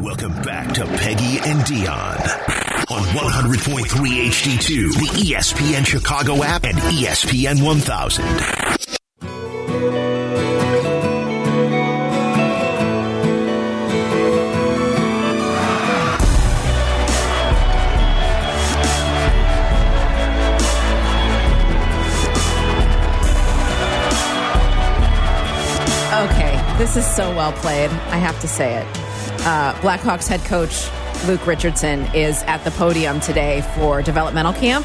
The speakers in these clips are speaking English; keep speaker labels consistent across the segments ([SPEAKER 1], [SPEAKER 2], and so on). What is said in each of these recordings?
[SPEAKER 1] Welcome back to Peggy and Dionne on 100.3 HD2, the ESPN Chicago app, and ESPN 1000.
[SPEAKER 2] Okay, this is so well played. I have to say it. Uh, Blackhawks head coach Luke Richardson is at the podium today for developmental camp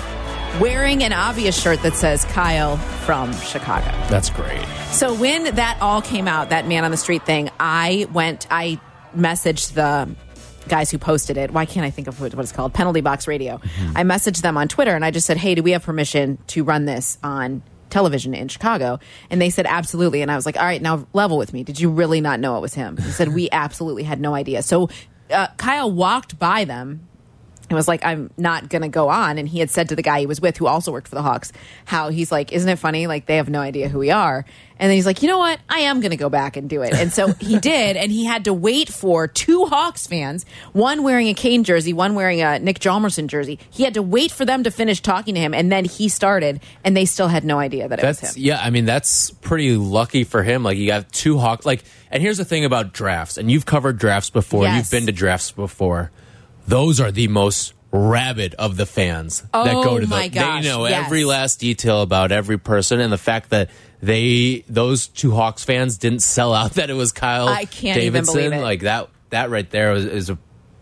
[SPEAKER 2] wearing an obvious shirt that says Kyle from Chicago.
[SPEAKER 3] That's great.
[SPEAKER 2] So when that all came out, that man on the street thing, I went, I messaged the guys who posted it. Why can't I think of what what it's called? Penalty Box Radio. I messaged them on Twitter and I just said, hey, do we have permission to run this on television in Chicago? And they said, absolutely. And I was like, all right, now level with me. Did you really not know it was him? He said, we absolutely had no idea. So uh, Kyle walked by them and was like, I'm not going to go on. And he had said to the guy he was with, who also worked for the Hawks, how he's like, Isn't it funny? Like, they have no idea who we are. And then he's like, You know what? I am going to go back and do it. And so he did. And he had to wait for two Hawks fans, one wearing a Kane jersey, one wearing a Nick Hjalmarsson jersey. He had to wait for them to finish talking to him. And then he started, and they still had no idea that it was
[SPEAKER 3] That's
[SPEAKER 2] him.
[SPEAKER 3] yeah. I mean, that's pretty lucky for him. Like you got two Hawks. Like, and here's the thing about drafts. And you've covered drafts before.
[SPEAKER 2] Yes.
[SPEAKER 3] You've been to drafts before. Those are the most rabid of the fans that
[SPEAKER 2] Oh,
[SPEAKER 3] go to the.
[SPEAKER 2] my gosh,
[SPEAKER 3] They know
[SPEAKER 2] yes.
[SPEAKER 3] every last detail about every person, and the fact that they those two Hawks fans didn't sell out that it was Kyle
[SPEAKER 2] I can't even
[SPEAKER 3] Davidson.
[SPEAKER 2] believe it.
[SPEAKER 3] Like that. That right there is, is a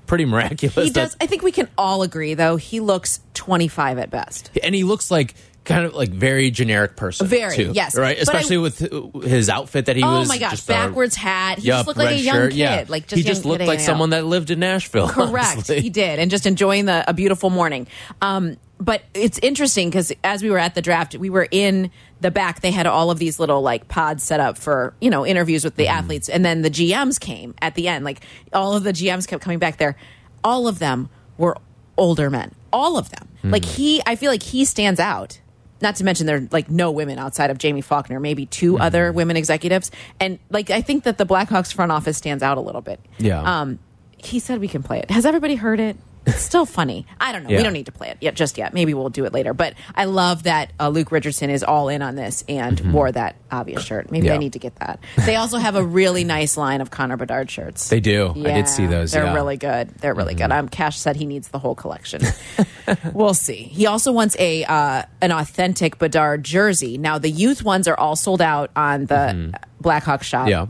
[SPEAKER 3] pretty miraculous.
[SPEAKER 2] He
[SPEAKER 3] that-
[SPEAKER 2] does. I think we can all agree, though, he looks 25 at best.
[SPEAKER 3] and he looks like kind of like very generic person.
[SPEAKER 2] Very,
[SPEAKER 3] too,
[SPEAKER 2] yes.
[SPEAKER 3] right.
[SPEAKER 2] But I-
[SPEAKER 3] Especially with uh, his outfit that he
[SPEAKER 2] Oh
[SPEAKER 3] was.
[SPEAKER 2] my gosh,
[SPEAKER 3] just a-
[SPEAKER 2] backwards hat. He
[SPEAKER 3] Yup,
[SPEAKER 2] just looked like a young
[SPEAKER 3] shirt,
[SPEAKER 2] kid.
[SPEAKER 3] yeah.
[SPEAKER 2] Like just
[SPEAKER 3] he just looked like someone that lived in Nashville.
[SPEAKER 2] Correct.
[SPEAKER 3] honestly.
[SPEAKER 2] He did, and just enjoying the a beautiful morning. Um, but it's interesting because as we were at the draft, we were in the back. They had all of these little like pods set up for you know interviews with the
[SPEAKER 3] Mm-hmm.
[SPEAKER 2] athletes, and then the GMs came at the end. Like all of the GMs kept coming back there. All of them were older men. All of them. Like
[SPEAKER 3] Mm-hmm.
[SPEAKER 2] he, I feel like he stands out. Not to mention there are like no women outside of Jaime Faulkner, maybe 2
[SPEAKER 3] Mm-hmm.
[SPEAKER 2] other women executives, and like I think that the Blackhawks front office stands out a little bit.
[SPEAKER 3] Yeah.
[SPEAKER 2] Um, he said we can play it. Has everybody heard it? It's still funny. I don't know. We don't need to play it yet, just yet. Maybe we'll do it later. But I love that uh, Luke Richardson is all in on this and wore that obvious shirt. Maybe
[SPEAKER 3] Mm-hmm. Yeah.
[SPEAKER 2] I need to get that. They also have a really nice line of Connor Bedard shirts.
[SPEAKER 3] They do. I did see those.
[SPEAKER 2] They're
[SPEAKER 3] yeah. Mm-hmm.
[SPEAKER 2] really good. They're really good. Um, Cash said he needs the whole collection. we'll see. He also wants a uh, an authentic Bedard jersey. Now the youth ones are all sold out on the Blackhawk shop.
[SPEAKER 3] Mm-hmm. Yeah.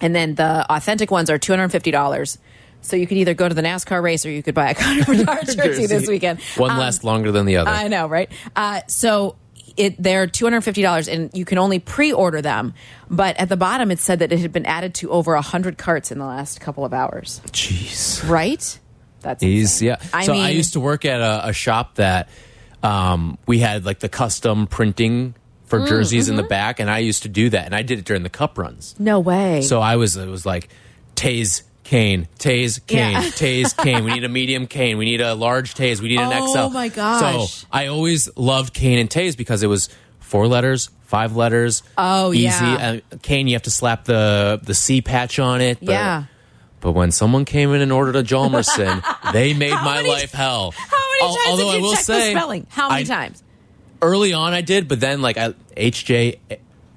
[SPEAKER 2] And then the authentic ones are two hundred and fifty dollars. So you could either go to the NASCAR race or you could buy a Connor Bedard jersey this weekend.
[SPEAKER 3] One
[SPEAKER 2] Um,
[SPEAKER 3] lasts longer than the other.
[SPEAKER 2] I know, right? Uh, so it they're two hundred fifty dollars, and you can only pre-order them. But at the bottom, it said that it had been added to over hundred carts in the last couple of hours.
[SPEAKER 3] Jeez.
[SPEAKER 2] Right? That's
[SPEAKER 3] He's yeah.
[SPEAKER 2] I
[SPEAKER 3] so
[SPEAKER 2] mean,
[SPEAKER 3] I used to work at a, a shop that um, we had like the custom printing for
[SPEAKER 2] Mm,
[SPEAKER 3] jerseys in the
[SPEAKER 2] mm-hmm.
[SPEAKER 3] back, and I used to do that, and I did it during the cup runs.
[SPEAKER 2] no way.
[SPEAKER 3] So I was it was like Toews Kane, Toews Kane,
[SPEAKER 2] Yeah.
[SPEAKER 3] Toews Kane. We need a medium Kane. We need a large Toews. We need an
[SPEAKER 2] Oh,
[SPEAKER 3] XL.
[SPEAKER 2] Oh my gosh.
[SPEAKER 3] So I always loved Kane and Toews because it was four letters, five letters.
[SPEAKER 2] Oh,
[SPEAKER 3] easy.
[SPEAKER 2] yeah.
[SPEAKER 3] Uh, Kane, you have to slap the the C patch on it. But,
[SPEAKER 2] yeah.
[SPEAKER 3] But when someone came in and ordered a Hjalmarsson, they made my
[SPEAKER 2] many-
[SPEAKER 3] life hell.
[SPEAKER 2] How many times
[SPEAKER 3] although
[SPEAKER 2] did
[SPEAKER 3] I
[SPEAKER 2] you
[SPEAKER 3] will
[SPEAKER 2] check
[SPEAKER 3] say,
[SPEAKER 2] the spelling? How many
[SPEAKER 3] I-
[SPEAKER 2] times?
[SPEAKER 3] Early on, I did, but then like I, H J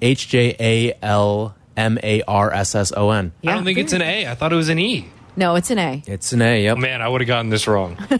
[SPEAKER 3] H J A L M A R S S O N.
[SPEAKER 2] Yeah.
[SPEAKER 4] I don't think it's an A. I thought it was an E.
[SPEAKER 2] No, it's an A.
[SPEAKER 3] It's an A. Yep.
[SPEAKER 4] Man, I would have gotten this wrong.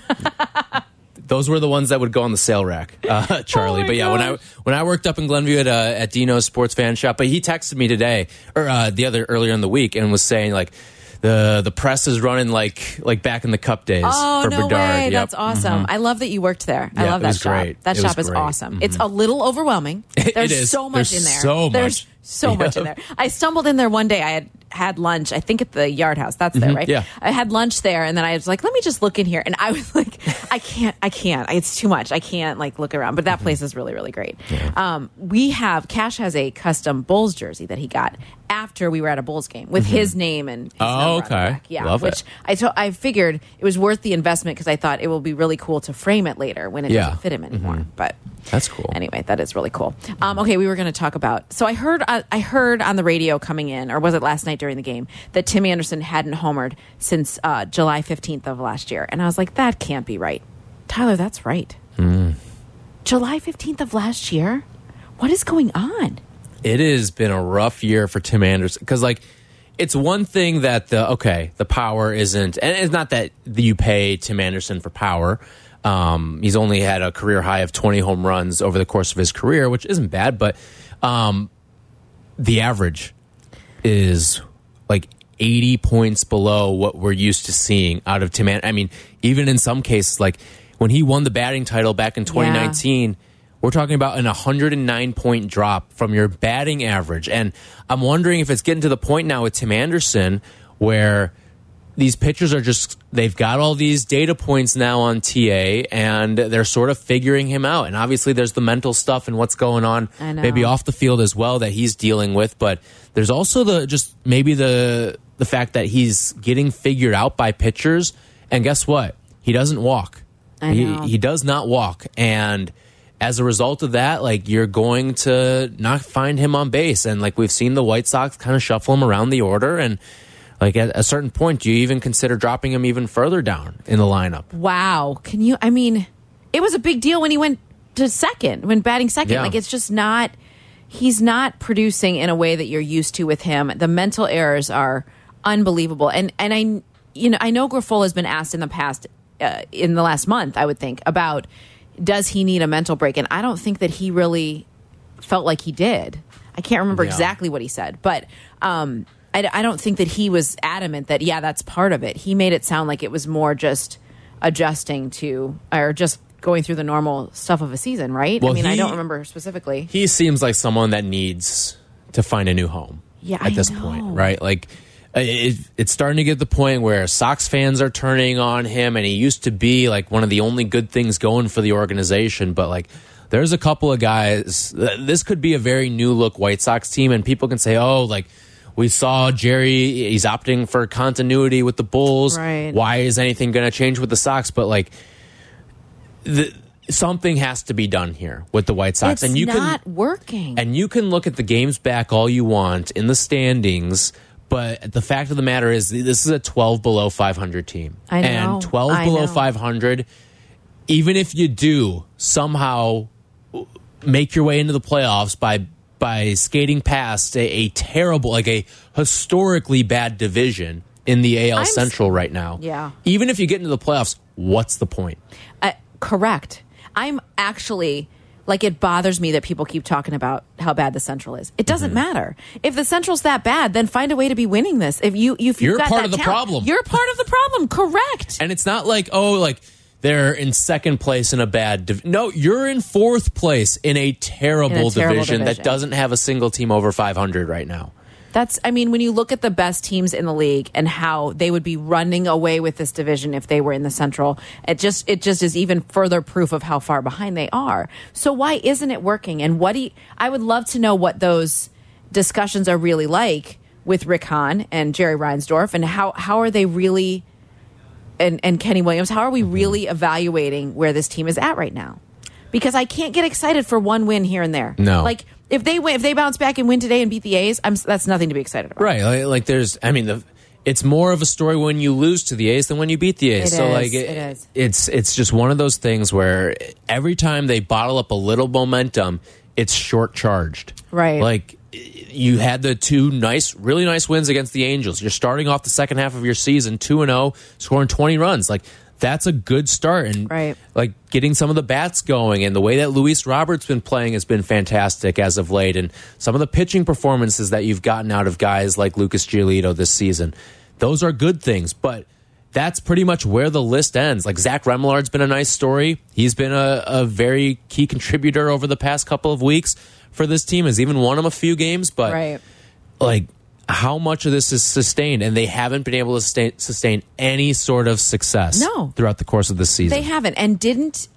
[SPEAKER 3] Those were the ones that would go on the sale rack, uh, Charlie.
[SPEAKER 2] Oh my
[SPEAKER 3] but yeah, when I when I worked up in Glenview at uh, at Dino's Sports Fan Shop, but he texted me today or uh, the other earlier in the week and was saying like the the press is running like like back in the Cup days
[SPEAKER 2] Oh
[SPEAKER 3] for
[SPEAKER 2] no
[SPEAKER 3] Bedard.
[SPEAKER 2] way!
[SPEAKER 3] Yep.
[SPEAKER 2] That's awesome. I love that you worked there. I
[SPEAKER 3] Yeah,
[SPEAKER 2] love
[SPEAKER 3] it
[SPEAKER 2] that
[SPEAKER 3] was
[SPEAKER 2] shop.
[SPEAKER 3] great.
[SPEAKER 2] That
[SPEAKER 3] It
[SPEAKER 2] shop is
[SPEAKER 3] great.
[SPEAKER 2] awesome. It's a little overwhelming. There's
[SPEAKER 3] is.
[SPEAKER 2] so much
[SPEAKER 3] There's
[SPEAKER 2] in there.
[SPEAKER 3] so
[SPEAKER 2] There's
[SPEAKER 3] much.
[SPEAKER 2] so much in there. I stumbled in there one day. I had had lunch. I think at the Yard House. That's there, right?
[SPEAKER 3] Mm-hmm. Yeah.
[SPEAKER 2] I had lunch there, and then I was like, "Let me just look in here." And I was like, "I can't. I can't. It's too much. I can't like look around." But that place is really, really great. Um, we have Cash has a custom Bulls jersey that he got after we were at a Bulls game with his name and his
[SPEAKER 3] Oh,
[SPEAKER 2] number on the
[SPEAKER 3] okay.
[SPEAKER 2] Yeah,
[SPEAKER 3] Love
[SPEAKER 2] which
[SPEAKER 3] it.
[SPEAKER 2] I to- I figured it was worth the investment because I thought it will be really cool to frame it later when it
[SPEAKER 3] Yeah.
[SPEAKER 2] doesn't fit him anymore. But
[SPEAKER 3] That's cool.
[SPEAKER 2] Anyway, that is really cool. Um, okay, we were going to talk about. So I heard uh, I heard on the radio coming in, or was it last night during the game, that Tim Anderson hadn't homered since uh, July fifteenth of last year, and I was like, that can't be right. Tyler, that's right.
[SPEAKER 3] Hmm.
[SPEAKER 2] July fifteenth of last year. What is going on?
[SPEAKER 3] It has been a rough year for Tim Anderson because like it's one thing that the okay the power isn't and it's not that you pay Tim Anderson for power. Um, he's only had a career high of 20 home runs over the course of his career, which isn't bad, but um, the average is like 80 points below what we're used to seeing out of Tim. An- I mean, even in some cases, like when he won the batting title back in 2019, we're talking about an 109 point drop from your batting average. And I'm wondering if it's getting to the point now with Tim Anderson where these pitchers are just they've got all these data points now on TA and they're sort of figuring him out. And obviously there's the mental stuff and what's going on maybe off the field as well that he's dealing with, but there's also the just maybe the the fact that he's getting figured out by pitchers and guess what? He doesn't walk.
[SPEAKER 2] I know.
[SPEAKER 3] He he does not walk and as a result of that, like you're going to not find him on base, and like we've seen the White Sox kind of shuffle him around the order, and like at a certain point, do you even consider dropping him even further down in the lineup?
[SPEAKER 2] Wow, can you? I mean, it was a big deal when he went to second, when batting second.
[SPEAKER 3] Yeah.
[SPEAKER 2] Like it's just not. He's not producing in a way that you're used to with him. The mental errors are unbelievable, and and I, you know, I know Grifol has been asked in the past, uh, in the last month, I would think about does he need a mental break, and I don't think that he really felt like he did. I can't remember
[SPEAKER 3] Yeah.
[SPEAKER 2] exactly what he said, but um, I, I don't think that he was adamant that yeah, that's part of it. He made it sound like it was more just adjusting to or just going through the normal stuff of a season, right?
[SPEAKER 3] Well, I
[SPEAKER 2] mean, I don't remember specifically.
[SPEAKER 3] He seems like someone that needs to find a new home.
[SPEAKER 2] Yeah,
[SPEAKER 3] at
[SPEAKER 2] I
[SPEAKER 3] this
[SPEAKER 2] know.
[SPEAKER 3] point, right? Like. Uh, It, it's starting to get to the point where Sox fans are turning on him, and he used to be like one of the only good things going for the organization. But like, there's a couple of guys. This could be a very new look White Sox team, and people can say, "Oh, like we saw Jerry, he's opting for continuity with the Bulls.
[SPEAKER 2] Right.
[SPEAKER 3] Why is anything going to change with the Sox?" But like, the, something has to be done here with the White Sox,
[SPEAKER 2] It's
[SPEAKER 3] and you
[SPEAKER 2] not
[SPEAKER 3] can
[SPEAKER 2] working.
[SPEAKER 3] and you can look at the games back all you want in the standings, but the fact of the matter is this is a 12 below 500 team.
[SPEAKER 2] I know.
[SPEAKER 3] And 12
[SPEAKER 2] I
[SPEAKER 3] below
[SPEAKER 2] know.
[SPEAKER 3] 500, even if you do somehow make your way into the playoffs by by skating past a, a terrible, like a historically bad division in the AL
[SPEAKER 2] I'm
[SPEAKER 3] Central right now.
[SPEAKER 2] Yeah.
[SPEAKER 3] Even if you get into the playoffs, what's the point?
[SPEAKER 2] Uh, correct. I'm actually like it bothers me that people keep talking about how bad the Central is. It doesn't mm-hmm. matter if the Central's that bad. Then find a way to be winning this. If you, if
[SPEAKER 3] You're part of the
[SPEAKER 2] talent,
[SPEAKER 3] problem.
[SPEAKER 2] You're part of the problem. Correct.
[SPEAKER 3] And it's not like, oh, like they're in second place in a bad div- No, you're in fourth place in a terrible,
[SPEAKER 2] In a terrible
[SPEAKER 3] division,
[SPEAKER 2] division.
[SPEAKER 3] that doesn't have a single team over 500 right now.
[SPEAKER 2] That's, I mean, when you look at the best teams in the league and how they would be running away with this division if they were in the Central, it just, it just is even further proof of how far behind they are. So why isn't it working? And what do you, I would love to know what those discussions are really like with Rick Hahn and Jerry Reinsdorf and how, how are they really, and, and Kenny Williams, how are we really evaluating where this team is at right now? Because I can't get excited for one win here and there.
[SPEAKER 3] No.
[SPEAKER 2] Like, if they win, if they bounce back and win today and beat the A's, I'm that's nothing to be excited about.
[SPEAKER 3] Right. Like, like there's, I mean, the, it's more of a story when you lose to the A's than when you beat the A's.
[SPEAKER 2] It
[SPEAKER 3] so
[SPEAKER 2] is,
[SPEAKER 3] like
[SPEAKER 2] it is.
[SPEAKER 3] it's it's just one of those things where every time they bottle up a little momentum, it's short charged.
[SPEAKER 2] Right.
[SPEAKER 3] Like you had the two nice, really nice wins against the Angels. You're starting off the second half of your season two and zero, scoring twenty runs. Like that's a good start, and
[SPEAKER 2] Right.
[SPEAKER 3] like getting some of the bats going, and the way that Luis Roberts been playing has been fantastic as of late, and some of the pitching performances that you've gotten out of guys like Lucas Giolito this season, those are good things, but. That's pretty much where the list ends. Like Zach Remillard's been a nice story. He's been a, a very key contributor over the past couple of weeks for this team. Has even won him a few games, but
[SPEAKER 2] Right.
[SPEAKER 3] like how much of this is sustained and they haven't been able to sustain, sustain any sort of success
[SPEAKER 2] No.
[SPEAKER 3] throughout the course of the season
[SPEAKER 2] They haven't. And didn't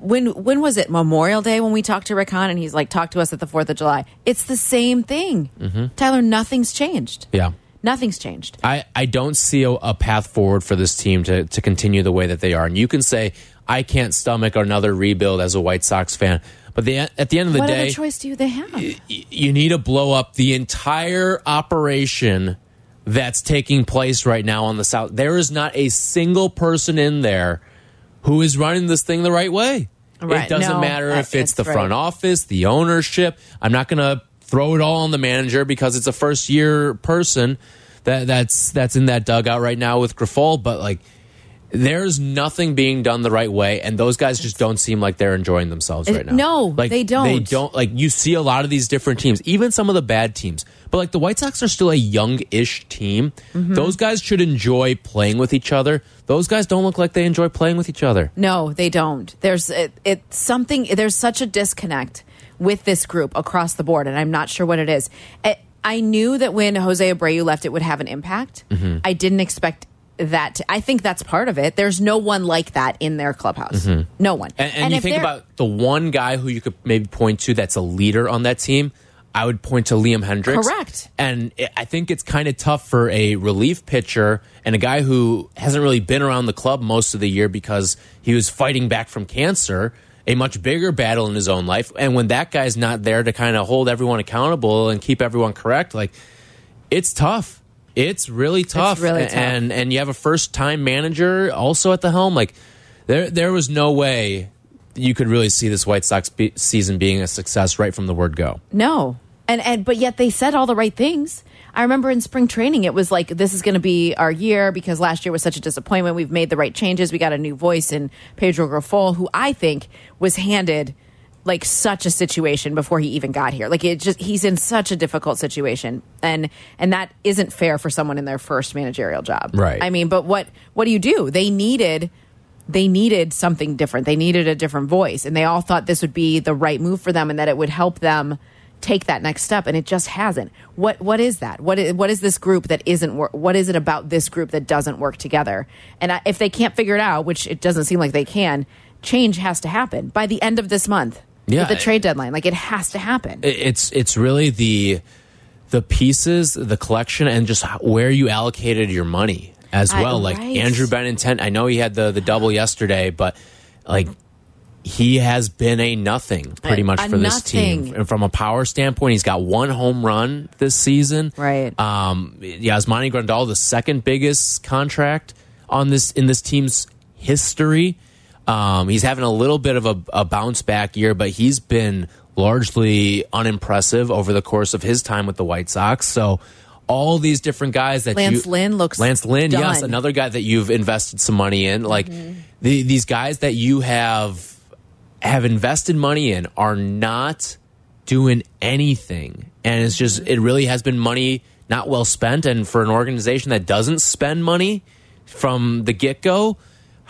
[SPEAKER 2] when when was it Memorial Day when we talked to Rick Hahn and he's like talked to us at the Fourth of July? It's the same thing, mm-hmm. Tyler. Nothing's changed.
[SPEAKER 3] Yeah.
[SPEAKER 2] Nothing's changed.
[SPEAKER 3] I, I don't see a, a path forward for this team to, to continue the way that they are. And you can say, I can't stomach another rebuild as a White Sox fan. But the, at the end of the
[SPEAKER 2] what
[SPEAKER 3] day,
[SPEAKER 2] other choice do they have?
[SPEAKER 3] y- you need to blow up the entire operation that's taking place right now on the South. There is not a single person in there who is running this thing the right way.
[SPEAKER 2] Right.
[SPEAKER 3] It doesn't
[SPEAKER 2] No,
[SPEAKER 3] matter
[SPEAKER 2] uh,
[SPEAKER 3] if it's,
[SPEAKER 2] it's
[SPEAKER 3] the front office, the ownership. I'm not going to throw it all on the manager because it's a first year person that that's that's in that dugout right now with Grifol. But like, there's nothing being done the right way, and those guys just don't seem like they're enjoying themselves right now.
[SPEAKER 2] no,
[SPEAKER 3] like
[SPEAKER 2] they don't.
[SPEAKER 3] They don't like you see a lot of these different teams, even some of the bad teams. But like the White Sox are still a young-ish team.
[SPEAKER 2] Mm-hmm.
[SPEAKER 3] Those guys should enjoy playing with each other. Those guys don't look like they enjoy playing with each other.
[SPEAKER 2] No, they don't. There's it, it's something. There's such a disconnect with this group across the board, and I'm not sure what it is. I, I knew that when Jose Abreu left, it would have an impact. I didn't expect that. I think that's part of it. There's no one like that in their clubhouse. Mm-hmm. No one.
[SPEAKER 3] And, and, you think about the one guy who you could maybe point to that's a leader on that team. I would point to Liam Hendriks.
[SPEAKER 2] Correct.
[SPEAKER 3] And I think it's kind of tough for a relief pitcher and a guy who hasn't really been around the club most of the year because he was fighting back from cancer, a much bigger battle in his own life. And when that guy's not there to kind of hold everyone accountable and keep everyone correct, like it's tough. It's really tough.
[SPEAKER 2] really tough.
[SPEAKER 3] And and you have a first time manager also at the helm. Like there there was no way you could really see this White Sox be season being a success right from the word go.
[SPEAKER 2] No. And and but yet they said all the right things. I remember in spring training it was like this is going to be our year because last year was such a disappointment. We've made the right changes. We got a new voice in Pedro Grifol who I think was handed like such a situation before he even got here. Like it just he's in such a difficult situation. And and that isn't fair for someone in their first managerial job.
[SPEAKER 3] Right.
[SPEAKER 2] I mean, but what what do you do? They needed they needed something different. They needed a different voice, and they all thought this would be the right move for them, and that it would help them take that next step. And it just hasn't. What What is that? What is, what is this group that isn't? What is it about this group that doesn't work together? And I, if they can't figure it out, which it doesn't seem like they can, change has to happen by the end of this month.
[SPEAKER 3] Yeah.
[SPEAKER 2] with the trade deadline, like it has to happen.
[SPEAKER 3] It's it's really the the pieces, the collection, and just where you allocated your money as
[SPEAKER 2] I-
[SPEAKER 3] well. like
[SPEAKER 2] right.
[SPEAKER 3] Andrew Benintendi, I know he had the the double yesterday, but like he has been a nothing pretty much
[SPEAKER 2] a
[SPEAKER 3] for this team. And from a power standpoint, he's got one home run this season.
[SPEAKER 2] Right.
[SPEAKER 3] Um, Yasmani Grandal, the second biggest contract on this in this team's history. Um, he's having a little bit of a, a bounce back year, but he's been largely unimpressive over the course of his time with the White Sox. So all these different guys that
[SPEAKER 2] Lance
[SPEAKER 3] you,
[SPEAKER 2] Lynn looks
[SPEAKER 3] Lance Lynn, yes,
[SPEAKER 2] done. Mm-hmm.
[SPEAKER 3] another guy that you've invested some money in. Like the, these guys that you have have invested money in are not doing anything. And it's just, it really has been money not well spent. And for an organization that doesn't spend money from the get go,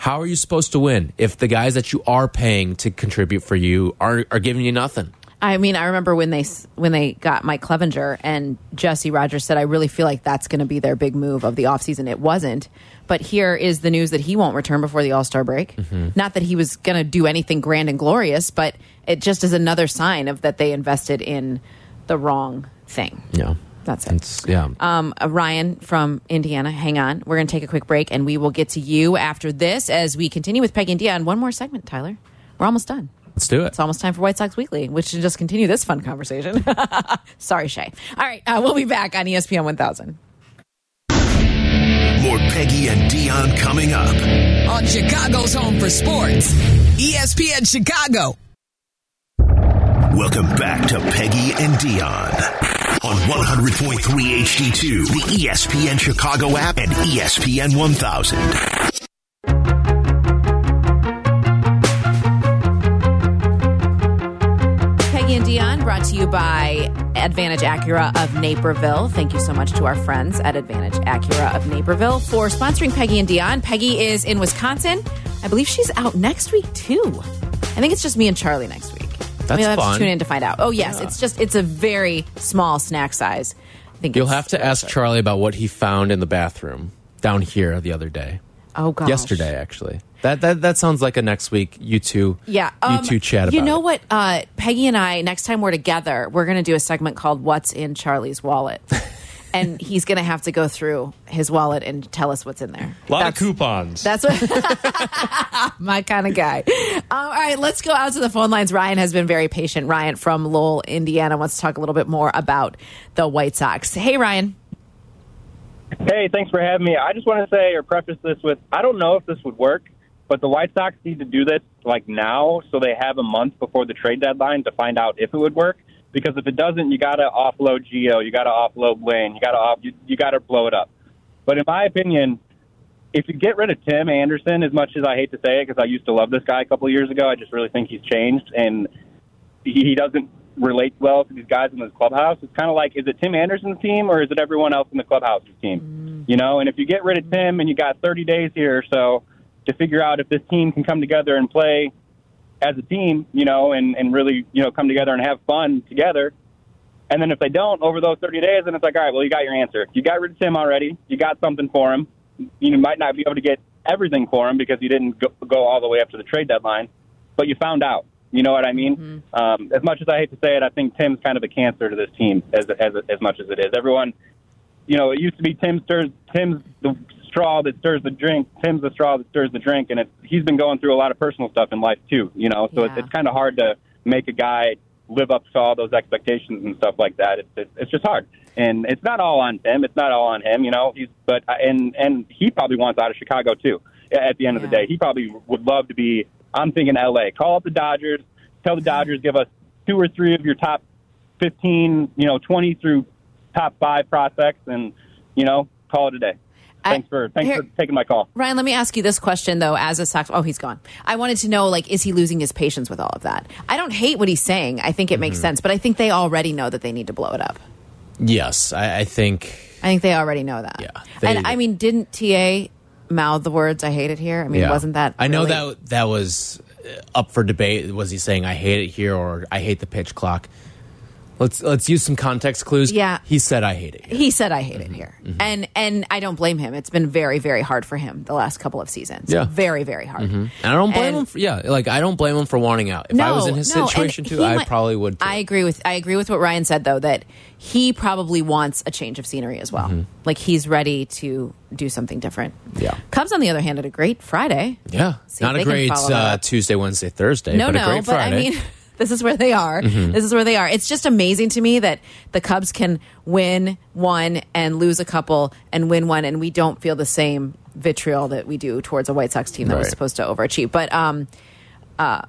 [SPEAKER 3] how are you supposed to win if the guys that you are paying to contribute for you are, are giving you nothing?
[SPEAKER 2] I mean, I remember when they when they got Mike Clevinger and Jesse Rogers said, "I really feel like that's going to be their big move of the offseason. It wasn't, but here is the news that he won't return before the All Star break. Mm-hmm. Not that he was going to do anything grand and glorious, but it just is another sign of that they invested in the wrong thing.
[SPEAKER 3] Yeah.
[SPEAKER 2] That's it.
[SPEAKER 3] It's, yeah.
[SPEAKER 2] Um, uh, Ryan from Indiana, hang on. We're going to take a quick break, and we will get to you after this as we continue with Peggy and Dionne. One more segment, Tyler. We're almost done.
[SPEAKER 3] Let's do it.
[SPEAKER 2] It's almost time for White Sox Weekly, which should just continue this fun conversation. Sorry, Shay. All right, uh, we'll be back on ESPN 1000.
[SPEAKER 1] More Peggy and Dionne coming up.
[SPEAKER 5] on Chicago's Home for Sports, ESPN Chicago.
[SPEAKER 1] Welcome back to Peggy and Dionne on 100.3 HD2, the ESPN Chicago app, and ESPN 1000.
[SPEAKER 2] Peggy and Dionne brought to you by Advantage Acura of Naperville. Thank you so much to our friends at Advantage Acura of Naperville for sponsoring Peggy and Dionne. Peggy is in Wisconsin. I believe she's out next week too. I think it's just me and Charlie next week.
[SPEAKER 3] That's
[SPEAKER 2] we'll have
[SPEAKER 3] fun.
[SPEAKER 2] to tune in to find out. Oh yes, it's just it's a very small snack size. I think
[SPEAKER 3] You'll have to ask Charlie about what he found in the bathroom down here the other day.
[SPEAKER 2] Oh gosh.
[SPEAKER 3] yesterday actually. That that that sounds like a next week you two
[SPEAKER 2] Yeah,
[SPEAKER 3] you
[SPEAKER 2] um,
[SPEAKER 3] two chat about
[SPEAKER 2] You know
[SPEAKER 3] it.
[SPEAKER 2] what? Uh, Peggy and I, next time we're together, we're going to do a segment called "What's in Charlie's Wallet," and he's going to have to go through his wallet and tell us what's in there.
[SPEAKER 4] A lot
[SPEAKER 2] That's-
[SPEAKER 4] of coupons.
[SPEAKER 2] That's what my kind of guy. Um, all right, let's go out to the phone lines. Ryan has been very patient. Ryan from Lowell, Indiana, wants to talk a little bit more about the White Sox. Hey, Ryan.
[SPEAKER 6] Hey, thanks for having me. I just want to say or preface this with I don't know if this would work, but the White Sox need to do this like now so they have a month before the trade deadline to find out if it would work. Because if it doesn't, you got to offload Gio, you got to offload Blaine, you got to off, you, you got to blow it up. But in my opinion, if you get rid of Tim Anderson, as much as I hate to say it, because I used to love this guy a couple of years ago, I just really think he's changed and he he doesn't relate well to these guys in this clubhouse. It's kind of like, is it Tim Anderson's team or is it everyone else in the clubhouse's team? Mm. You know, and if you get rid of Tim and you got 30 days here or so to figure out if this team can come together and play as a team, you know, and, and really, you know, come together and have fun together. And then if they don't over those 30 days, then it's like, all right, well, you got your answer. You got rid of Tim already. You got something for him. You might not be able to get everything for him because you didn't go, go all the way up to the trade deadline, but you found out. You know what I mean? Um, as much as I hate to say it, I think Tim's kind of a cancer to this team as as as much as it is. Everyone, you know, it used to be Tim stirs Tim's the straw that stirs the drink. Tim's the straw that stirs the drink, and it's, he's been going through a lot of personal stuff in life too. You know, so
[SPEAKER 2] Yeah.
[SPEAKER 6] it's, it's kind of hard to make a guy live up to all those expectations and stuff like that. It's it's, it's just hard, and it's not all on Tim. It's not all on him. You know, he's but uh, and and he probably wants out of Chicago too. At the end of the day, he probably would love to be. I'm thinking L.A. Call up the Dodgers. Tell the Dodgers give us two or three of your top 15, you know, 20 through top five prospects, and you know, call it a day.
[SPEAKER 2] I-
[SPEAKER 6] Thanks for thanks
[SPEAKER 2] here-
[SPEAKER 6] for taking my call.
[SPEAKER 2] Ryan, let me ask you this question though. As a Sox, oh, he's gone. I wanted to know, like, is he losing his patience with all of that? I don't hate what he's saying. I think it makes
[SPEAKER 3] Mm-hmm.
[SPEAKER 2] sense, but I think they already know that they need to blow it up.
[SPEAKER 3] Yes, I, I think
[SPEAKER 2] I think they already know that.
[SPEAKER 3] Yeah,
[SPEAKER 2] and I mean, didn't TA mouth the words "I hate it here"? I mean,
[SPEAKER 3] yeah.
[SPEAKER 2] wasn't that?
[SPEAKER 3] I know that that was uh, up for debate. Was he saying I hate it here or I hate the pitch clock? Let's let's use some context clues.
[SPEAKER 2] Yeah.
[SPEAKER 3] he said I hate it. Here.
[SPEAKER 2] he said I hate
[SPEAKER 3] Mm-hmm.
[SPEAKER 2] it here, and and I don't blame him. It's been very very hard for him the last couple of seasons.
[SPEAKER 3] Yeah.
[SPEAKER 2] very very hard.
[SPEAKER 3] And I don't blame
[SPEAKER 2] And-
[SPEAKER 3] him. For, yeah, like I don't blame him for wanting out. If I was in his
[SPEAKER 2] no,
[SPEAKER 3] situation too, I
[SPEAKER 2] might-
[SPEAKER 3] probably would. Too.
[SPEAKER 2] I agree with I agree with what Ryan said though that he probably wants a change of scenery as well. Like he's ready to do something different.
[SPEAKER 3] Mm-hmm. Yeah.
[SPEAKER 2] Cubs on the other hand had a great Friday.
[SPEAKER 3] yeah,
[SPEAKER 2] See
[SPEAKER 3] not a great uh. Tuesday, Wednesday, Thursday,
[SPEAKER 2] No,
[SPEAKER 3] but a
[SPEAKER 2] no,
[SPEAKER 3] great
[SPEAKER 2] but I mean this is where they are.
[SPEAKER 3] Mm-hmm.
[SPEAKER 2] This is where they are. It's just amazing to me that the Cubs can win one and lose a couple and win one and we don't feel the same vitriol that we do towards a White Sox team that was supposed to overachieve. But um uh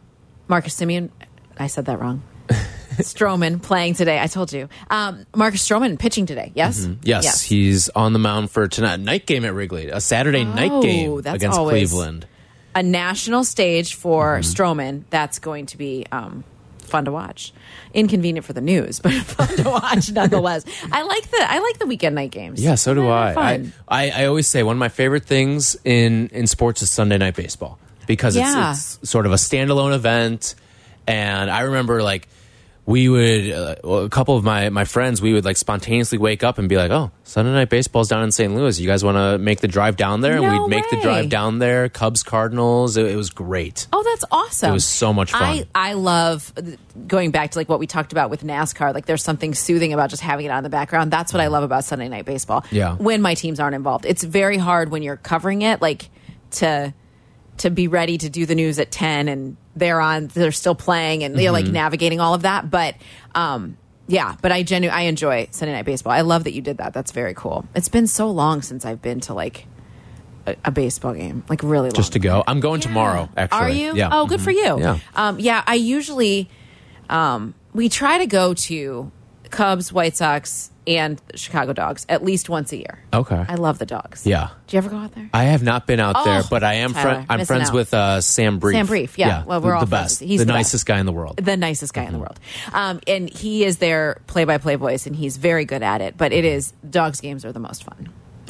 [SPEAKER 2] Marcus Simeon I said that wrong. Stroman playing today. I told you. Um, Marcus Stroman pitching today. Yes.
[SPEAKER 3] Mm-hmm. Yes, he's on the mound for tonight. Night game at Wrigley, a Saturday night
[SPEAKER 2] Oh,
[SPEAKER 3] game
[SPEAKER 2] that's
[SPEAKER 3] against Cleveland.
[SPEAKER 2] a national stage for
[SPEAKER 3] Mm-hmm.
[SPEAKER 2] Stroman. That's going to be um, fun to watch. Inconvenient for the news, but fun to watch nonetheless. I like the I like the weekend night games.
[SPEAKER 3] Yeah, so do I. I. I. I always say one of my favorite things in in sports is Sunday night baseball because
[SPEAKER 2] Yeah.
[SPEAKER 3] it's, it's sort of a standalone event, and I remember like we would uh, a couple of my my friends we would like spontaneously wake up and be like, oh, Sunday night baseball's down in St. Louis. You guys want to make the drive down there? And
[SPEAKER 2] No
[SPEAKER 3] we'd make the drive down there. Cubs Cardinals. It, it was great.
[SPEAKER 2] Oh, that's awesome.
[SPEAKER 3] It was so much fun.
[SPEAKER 2] I, I love going back to like what we talked about with NASCAR. Like there's something soothing about just having it on in the background. That's what I love about Sunday night baseball.
[SPEAKER 3] Yeah.
[SPEAKER 2] When my teams aren't involved. It's very hard when you're covering it, like to to be ready to do the news at 10 and they're on they're still playing and they're
[SPEAKER 3] Mm-hmm.
[SPEAKER 2] like navigating all of that. But um yeah, but I genu I enjoy Sunday night baseball. I love that you did that. That's very cool. It's been so long since I've been to like a, a baseball game. Like really long.
[SPEAKER 3] Just to go. I'm going tomorrow. Actually,
[SPEAKER 2] Are you?
[SPEAKER 3] Yeah.
[SPEAKER 2] Oh, good for you.
[SPEAKER 3] Yeah.
[SPEAKER 2] Um, yeah. I usually, um, we try to go to Cubs, White Sox, and Chicago Dogs at least once a year.
[SPEAKER 3] Okay.
[SPEAKER 2] I love the dogs.
[SPEAKER 3] Yeah.
[SPEAKER 2] Do you ever go out there?
[SPEAKER 3] I have not been out
[SPEAKER 2] Oh,
[SPEAKER 3] there, but I am.
[SPEAKER 2] Tyler,
[SPEAKER 3] Fri- I'm friends
[SPEAKER 2] out.
[SPEAKER 3] with uh, Sam Brief.
[SPEAKER 2] Sam Brief, yeah. Well, we're
[SPEAKER 3] the,
[SPEAKER 2] all
[SPEAKER 3] the
[SPEAKER 2] friends.
[SPEAKER 3] best.
[SPEAKER 2] He's
[SPEAKER 3] the,
[SPEAKER 2] the
[SPEAKER 3] nicest
[SPEAKER 2] best.
[SPEAKER 3] guy in the world.
[SPEAKER 2] the nicest guy in the
[SPEAKER 3] Mm-hmm.
[SPEAKER 2] world. Um, and he is their play by play voice, and he's very good at it. But it is, dogs games are the most fun.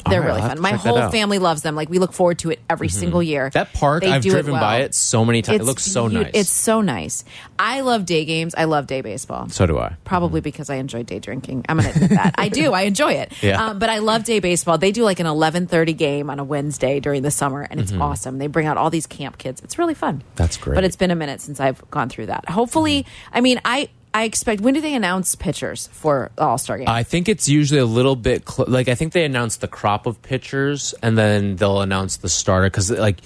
[SPEAKER 2] They're
[SPEAKER 3] right, I'll
[SPEAKER 2] really fun. My whole.
[SPEAKER 3] Mm-hmm.
[SPEAKER 2] family loves them. Like we look forward to it every single year.
[SPEAKER 3] That park,
[SPEAKER 2] They
[SPEAKER 3] I've driven
[SPEAKER 2] well.
[SPEAKER 3] by it so many times. It looks so nice.
[SPEAKER 2] It's so nice. I love day games. I love day baseball.
[SPEAKER 3] so do I.
[SPEAKER 2] Probably because I enjoy day drinking. I'm going to admit that. I do. I enjoy it.
[SPEAKER 3] Yeah.
[SPEAKER 2] Um, but I love day baseball. They do like an 11:30 game on a Wednesday during the summer, and it's awesome. They bring out all these camp kids. It's really fun.
[SPEAKER 3] Mm-hmm. That's great.
[SPEAKER 2] But it's been a minute since I've gone through that. Hopefully, I mean, I I expect. When do they announce pitchers for the All Star game?
[SPEAKER 3] I think it's usually a little bit cl- like I think they announce the crop of pitchers and then they'll announce the starter because like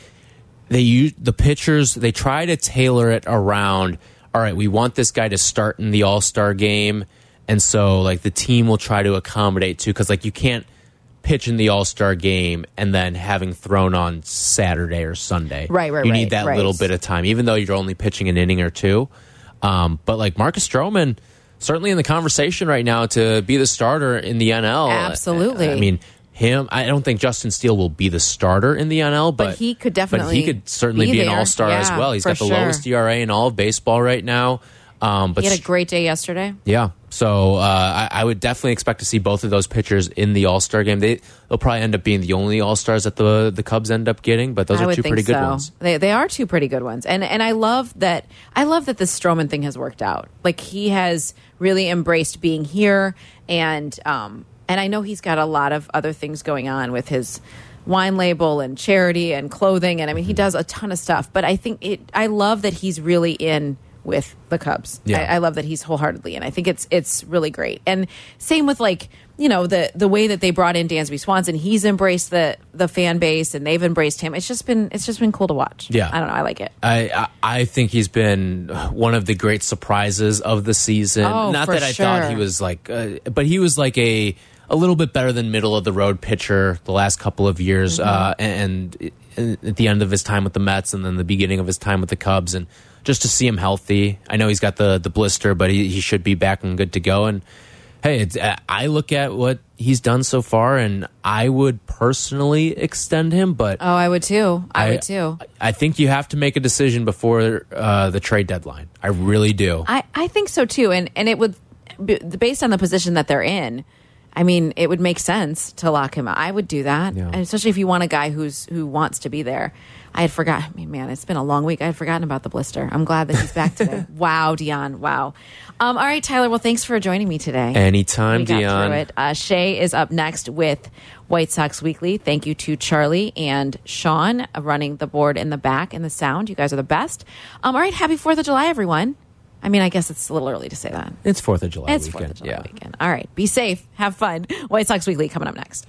[SPEAKER 3] they use the pitchers they try to tailor it around. All right, we want this guy to start in the All Star game, and so like the team will try to accommodate too because like you can't pitch in the All Star game and then having thrown on Saturday or Sunday.
[SPEAKER 2] Right, right,
[SPEAKER 3] You
[SPEAKER 2] right,
[SPEAKER 3] need that
[SPEAKER 2] right.
[SPEAKER 3] little bit of time, even though you're only pitching an inning or two. Um, but like Marcus Stroman, certainly in the conversation right now to be the starter in the NL.
[SPEAKER 2] Absolutely.
[SPEAKER 3] I, I mean, him. I don't think Justin Steele will be the starter in the NL, but,
[SPEAKER 2] he could
[SPEAKER 3] But
[SPEAKER 2] definitely
[SPEAKER 3] he could certainly
[SPEAKER 2] be
[SPEAKER 3] be, an all star as well. He's got the
[SPEAKER 2] sure.
[SPEAKER 3] lowest ERA in all of baseball right now. Um, but
[SPEAKER 2] he had a great day yesterday.
[SPEAKER 3] yeah. So uh, I, I would definitely expect to see both of those pitchers in the All Star game. They they'll probably end up being the only All Stars that the the Cubs end up getting, but those
[SPEAKER 2] I
[SPEAKER 3] are two pretty good ones.
[SPEAKER 2] They they are two pretty good ones, and and I love that. I love that the Stroman thing has worked out. Like he has really embraced being here, and um and I know he's got a lot of other things going on with his wine label and charity and clothing, and I mean
[SPEAKER 3] Mm-hmm.
[SPEAKER 2] he does a ton of stuff. But I think it. I love that he's really in with the Cubs.
[SPEAKER 3] Yeah.
[SPEAKER 2] I, I love that he's wholeheartedly and I think it's it's really great. And same with like you know the the way that they brought in Dansby Swanson. He's embraced the the fan base, and they've embraced him. It's just been it's just been cool to watch.
[SPEAKER 3] Yeah.
[SPEAKER 2] I don't know. I like it.
[SPEAKER 3] I, I I think he's been one of the great surprises of the season.
[SPEAKER 2] Oh,
[SPEAKER 3] Not that I thought he was like, uh, but he was like a a little bit better than middle of the road pitcher the last couple of years,
[SPEAKER 2] Mm-hmm.
[SPEAKER 3] uh, and, and at the end of his time with the Mets, and then the beginning of his time with the Cubs, and just to see him healthy. I know he's got the the blister, but he, he should be back and good to go. And hey, it's, I look at what he's done so far, and I would personally extend him, but.
[SPEAKER 2] Oh, I would too. I, would too.
[SPEAKER 3] I think you have to make a decision before uh, the trade deadline. I really do.
[SPEAKER 2] I, I think so too, and and it would based on the position that they're in. I mean, it would make sense to lock him out. I would do that,
[SPEAKER 3] Yeah.
[SPEAKER 2] and especially if you want a guy who's who wants to be there. I had forgotten. I mean, man, it's been a long week. I had forgotten about the blister. I'm glad that he's back today. wow, Dionne. Wow. Um, all right, Tyler. Well, thanks for joining me today.
[SPEAKER 3] Anytime,
[SPEAKER 2] we got
[SPEAKER 3] Dionne.
[SPEAKER 2] through it. Uh, Shay is up next with White Sox Weekly. Thank you to Charlie and Sean running the board in the back and the sound. You guys are the best. Um, all right, happy Fourth of July, everyone. I mean, I guess it's a little early to say that.
[SPEAKER 3] It's Fourth of July
[SPEAKER 2] It's
[SPEAKER 3] weekend.
[SPEAKER 2] Fourth of July
[SPEAKER 3] yeah.
[SPEAKER 2] weekend. All right, be safe, have fun. White Sox Weekly coming up next.